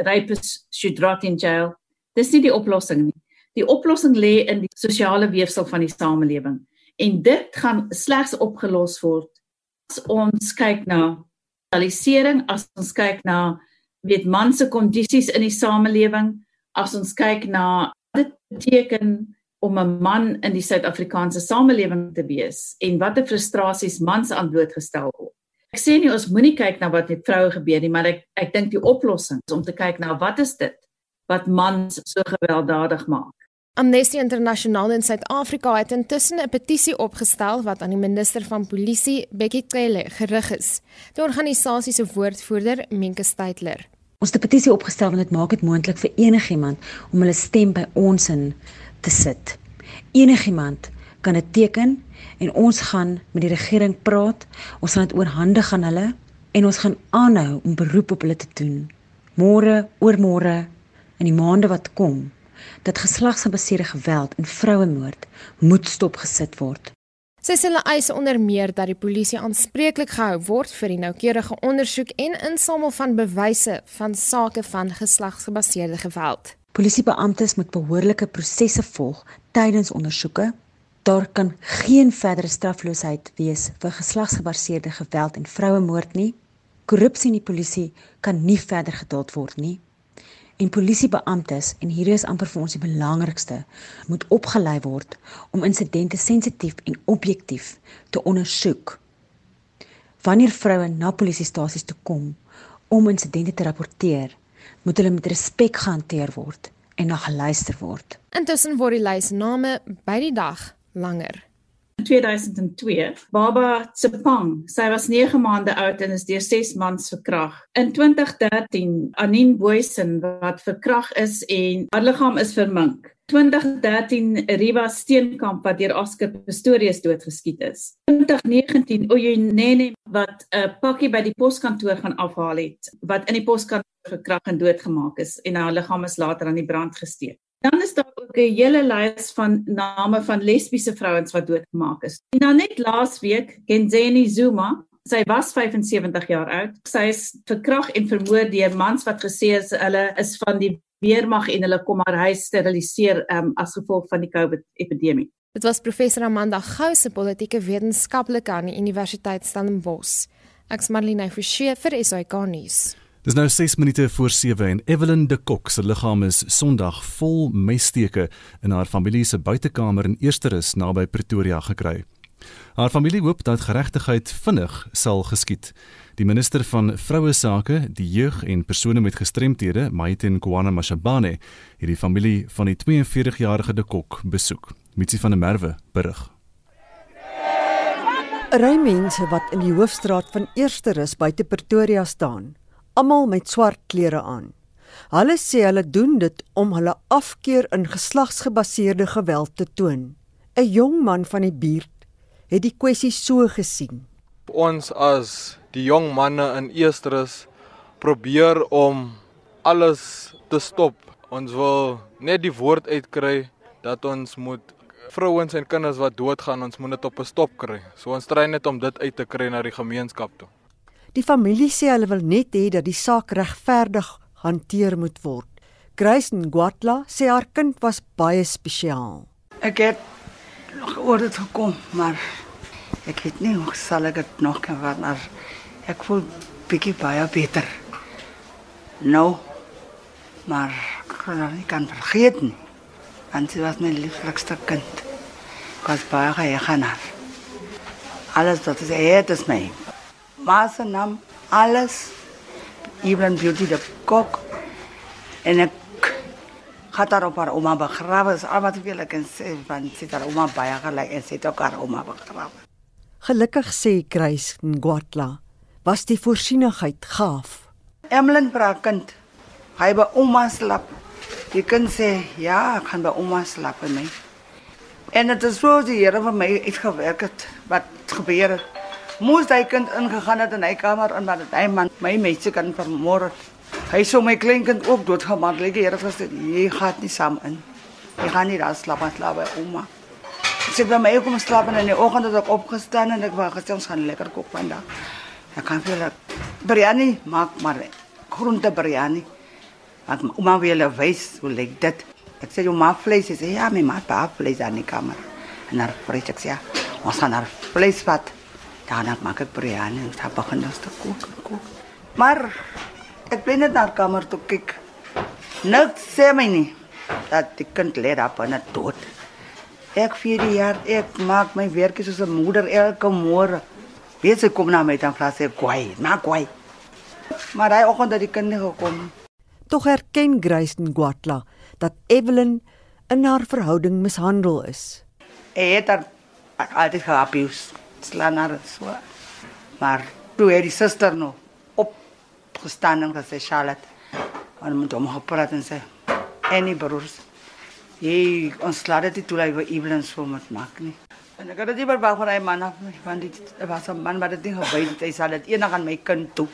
rapists should rot in jail. Dis nie die oplossing nie. Die oplossing lê in die sosiale weefsel van die samelewing en dit gaan slegs opgelos word as ons kyk na sosialisering, as ons kyk na weet man se kondisies in die samelewing, as ons kyk na wat dit beteken om 'n man in die Suid-Afrikaanse samelewing te wees en watter frustrasies mans aan blootgestel word. Ek sê nie ons moenie kyk na wat met vroue gebeur nie, maar ek ek dink die oplossing is om te kyk na wat is dit wat mans so gewelddadig maak. Amnesty International in Suid-Afrika het intussen 'n petisie opgestel wat aan die minister van Polisie, Bekkie Cele, gerig is. Die organisasie se woordvoerder, Minke Steytler. Ons het 'n petisie opgestel want dit maak dit moontlik vir enigiemand om hulle stem by ons in te sit. Enigiemand kan dit teken en ons gaan met die regering praat. Ons gaan dit oorhandig aan hulle en ons gaan aanhou om beroep op hulle te doen. Môre, oormôre, in die maande wat kom, dat geslagsgebaseerde geweld en vrouemoord moet stopgesit word. Sy sê hulle eis onder meer dat die polisie aanspreeklik gehou word vir die noukeurige ondersoek en insamel van bewyse van sake van geslagsgebaseerde geweld. Polisiebeamptes moet behoorlike prosesse volg tydens ondersoeke. Daar kan geen verdere strafloosheid wees vir geslagsgebaseerde geweld en vrouemoord nie. Korrupsie in die polisie kan nie verder geduld word nie en polisiebeamptes en hierdie is amper vir ons die belangrikste moet opgelei word om insidente sensitief en objektief te ondersoek. Wanneer vroue na polisiestasies toe kom om insidente te rapporteer, moet hulle met respek gehanteer word en na geluister word. Intussen word die lys name by die dag langer. 2002. Baba Tsepang, sy was 9 maande oud en is deur 6 mans verkrag. In 2013, Anin Boysen wat verkrag is en haar liggaam is vermink. 2013 Riva Steenkamp wat deur Oscar Pistorius doodgeskiet is. 2019 Oyunene wat 'n pakkie by die poskantoor gaan afhaal het wat in die poskantoor verkrag en doodgemaak is en haar liggaam is later aan die brand gesteek. Dan is daar ook 'n hele lys van name van lesbiese vrouens wat doodgemaak is. En dan net laasweek, Kenzeni Zuma, sy was 75 jaar oud. Sy is verkrag en vermoor deur mans wat gesê is hulle is van die weermag en hulle kom haar huis steriliseer um, as gevolg van die COVID epidemie. Dit was professor Amanda Gou se politieke wetenskaplike aan die Universiteit Stellenbosch. Ek's Marlene Forsie vir SAK nuus. Dis nou 6 minute voor 7 en Evelyn de Kok se liggaam is Sondag vol messteke in haar familie se buitekamer in Eersterus naby Pretoria gekry. Haar familie hoop dat geregtigheid vinnig sal geskied. Die minister van vroue sake, die jeug en persone met gestremthede, Maiten Kwana Mashabane, het die familie van die 42-jarige de Kok besoek. Mitsi van der Merwe berig. Ry mense wat in die hoofstraat van Eersterus buite Pretoria staan almal met swart klere aan. Hulle sê hulle doen dit om hulle afkeer in geslagsgebaseerde geweld te toon. 'n Jong man van die buurt het die kwessie so gesien. Ons as die jong manne in Eesterus probeer om alles te stop. Ons wil net die woord uitkry dat ons moet vrouens en kinders wat doodgaan, ons moet dit op 'n stop kry. So ons stry net om dit uit te kry na die gemeenskap toe. Die familie sê hulle wil net hê dat die saak regverdig hanteer moet word. Grace Ngwatla sê haar kind was baie spesiaal. Ek het nog oor dit gekom, maar ek weet nie hoe sal ek dit nog kan wat maar ek voel bietjie baie beter. Nou, maar kan ek kan vergeet nie. Want sy was my lieflikste kind. Ek was baie geëgenaar. Alles wat sy het is my ma se naam alles even beauty de kok en ek het haar op haar ouma begrawe is al wat ek wil kan sê van sit haar ouma baie gelyk en sit ook haar ouma begrawe gelukkig sê Kruis Ngwatla was die voorsienigheid gaaf? Emlyn Brakind hy by ouma slap. Jy kan sê ja ek kan by ouma slap en my. En dit is so die Here vir my uitgewerk het wat gebeur het moes hy kind ingegaan het in hy kamer en dat hy man my meisie kan vermoor. Hy sou my kleinkind ook doodgemaak. Lê die Here gesê, jy gaan nie saam in. Jy gaan nie daar slaap en slaap by ouma. Sy het my kom slaap en in die oggend het ek opgestaan en ek wou gesê ons gaan lekker kook vandag. Ek kan vir biryani maak maar groente biryani. Want ouma wil wys hoe lyk dit. Ek sê jou ma vleis is ja, my ma pa vleis aan die kamer. En haar vleis ek sê, ons gaan haar vleis vat. Daarna maak ek biryani en dan begin ons te kook en kook. Maar ek bly net na die kamer toe kyk. Niks sê my nie dat die kind lê daar binne dood. Ek vir die jaar ek maak my werk soos 'n moeder elke môre. Weet sy kom na my dan vra sy kwai, na kwai. Maar hy oggend dat die kinders gekom. Tog erken Grace Ngwatla dat Evelyn in haar verhouding mishandel is. Hy het haar altyd geabuse. Slaan haar so. Maar toe het die suster nog opgestaan en gesê Charlotte, en moet hom gepraat en sê, "Any broers, jy ons laat dit toe hy Evelyn so moet maak nie." En ek het dit nie verwag van hy man af want dit was 'n man wat dit nie gewy het hy sal dit eendag aan my kind toe.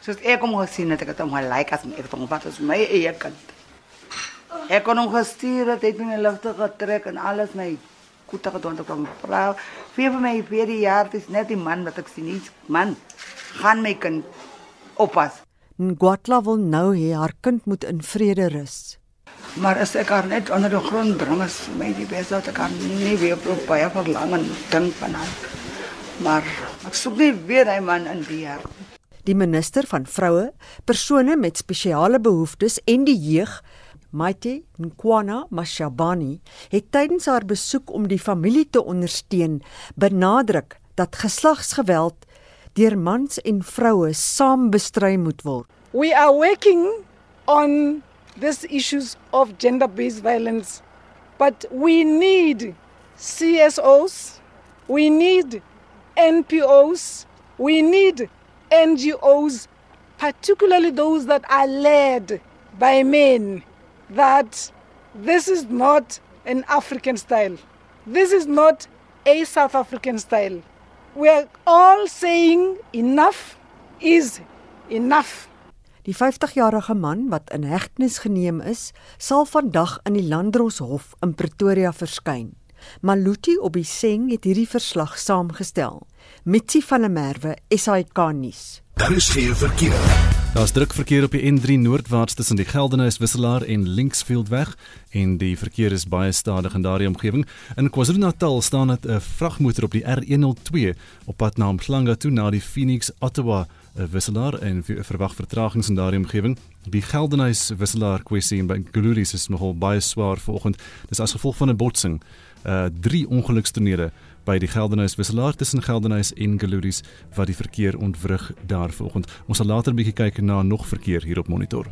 Soos ek hom gesien het, ek het hom gelyk as ek hom wat as my eie kind. Ek kon hom gestuur het, het my die lugte getrek en alles my goed gedoen tot 'n vrou. Vir vir my vir die jaar dis net die man wat ek sien nie. Man, gaan my kind oppas. Ngwatla wil nou hê haar kind moet in vrede rus. Maar as ek haar net onder die grond bring is vir my die beste wat ek kan nie weer op baie verlang en dink van haar. Maar ek soek nie weer hy man in die hart. Die minister van vroue, persone met spesiale behoeftes en die jeug, Maite Nkwana Mashabani, het tydens haar besoek om die familie te ondersteun, benadruk dat geslagsgeweld deur mans en vroue saam bestry moet word. We are working on these issues of gender-based violence, but we need CSOs, we need NPOs, we need NGOs, particularly those that are led by men, that this is not an African style. This is not a South African style. We are all saying enough is enough. Die 50-jarige man wat in hegtenis geneem is, sal vandag in die Landdroshof in Pretoria verskyn. Maluti op die seng het hierdie verslag saamgestel. Mitsi van der Merwe, SAK nuus. Daar is geen verkeer. Daar's druk verkeer op die N3 noordwaarts tussen die Geldenhuys Wisselaar en Linksfieldweg en die verkeer is baie stadig in daardie omgewing. In KwaZulu-Natal staan dit 'n vragmotor op die R102 op pad na Mhlanga toe na die Phoenix Ottawa wisselaar en verwag vertragings in daardie omgewing. Die Geldenhuys wisselaar kwessie in Guluris is nogal baie swaar vanoggend. Dis as gevolg van 'n botsing. Uh drie ongelukstonele by die Geldenhuys wisselaar tussen Geldenhuys en Guluris wat die verkeer ontwrig daar vanoggend. Ons sal later 'n bietjie kyk na nog verkeer hier op monitor.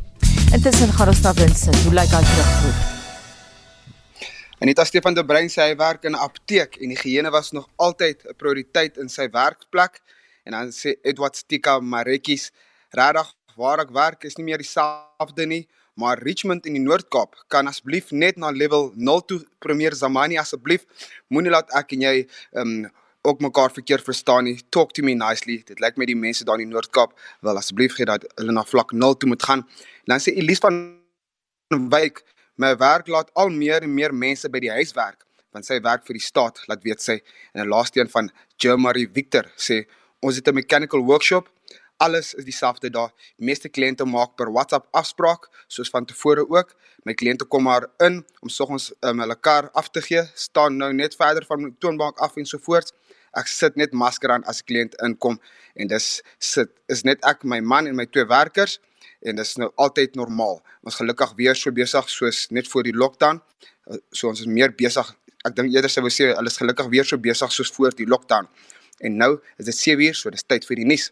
Intussen gaan ons na Vincent. Hoe lyk hy terugvoer? Anita Stefan de Bruin sê hy werk in 'n apteek en die higiëne was nog altyd 'n prioriteit in sy werkplek. En dan sê Edward Stika Marekis, regtig waar ek werk is nie meer dieselfde nie, maar Richmond in die Noord-Kaap kan asseblief net na level 0 toe Premier Zamani asseblief moenie laat ek en jy um ook mekaar verkeerd verstaan nie. Talk to me nicely. Dit lyk my die mense daar in die Noord-Kaap wil asseblief gee dat hulle na vlak 0 toe moet gaan. En dan sê Elise van Wyk, my werk laat al meer en meer mense by die huis werk want sy werk vir die staat, laat weet sy. En 'n laaste een van Jermarie Victor sê Ons het 'n mechanical workshop. Alles is dieselfde daar. Die meeste kliënte maak per WhatsApp afspraak, soos van tevore ook. My kliënte kom maar in om soggens um, hulle kar af te gee, staan nou net verder van die toonbank af en so voort. Ek sit net masker aan as 'n kliënt inkom en dis sit is net ek, my man en my twee werkers en dis nou altyd normaal. Ons gelukkig weer so besig soos net voor die lockdown. Uh, so ons is meer besig. Ek dink eerder sou ek sê hulle is gelukkig weer so besig soos voor die lockdown. En nou is dit 7 uur, so dis tyd vir die nuus.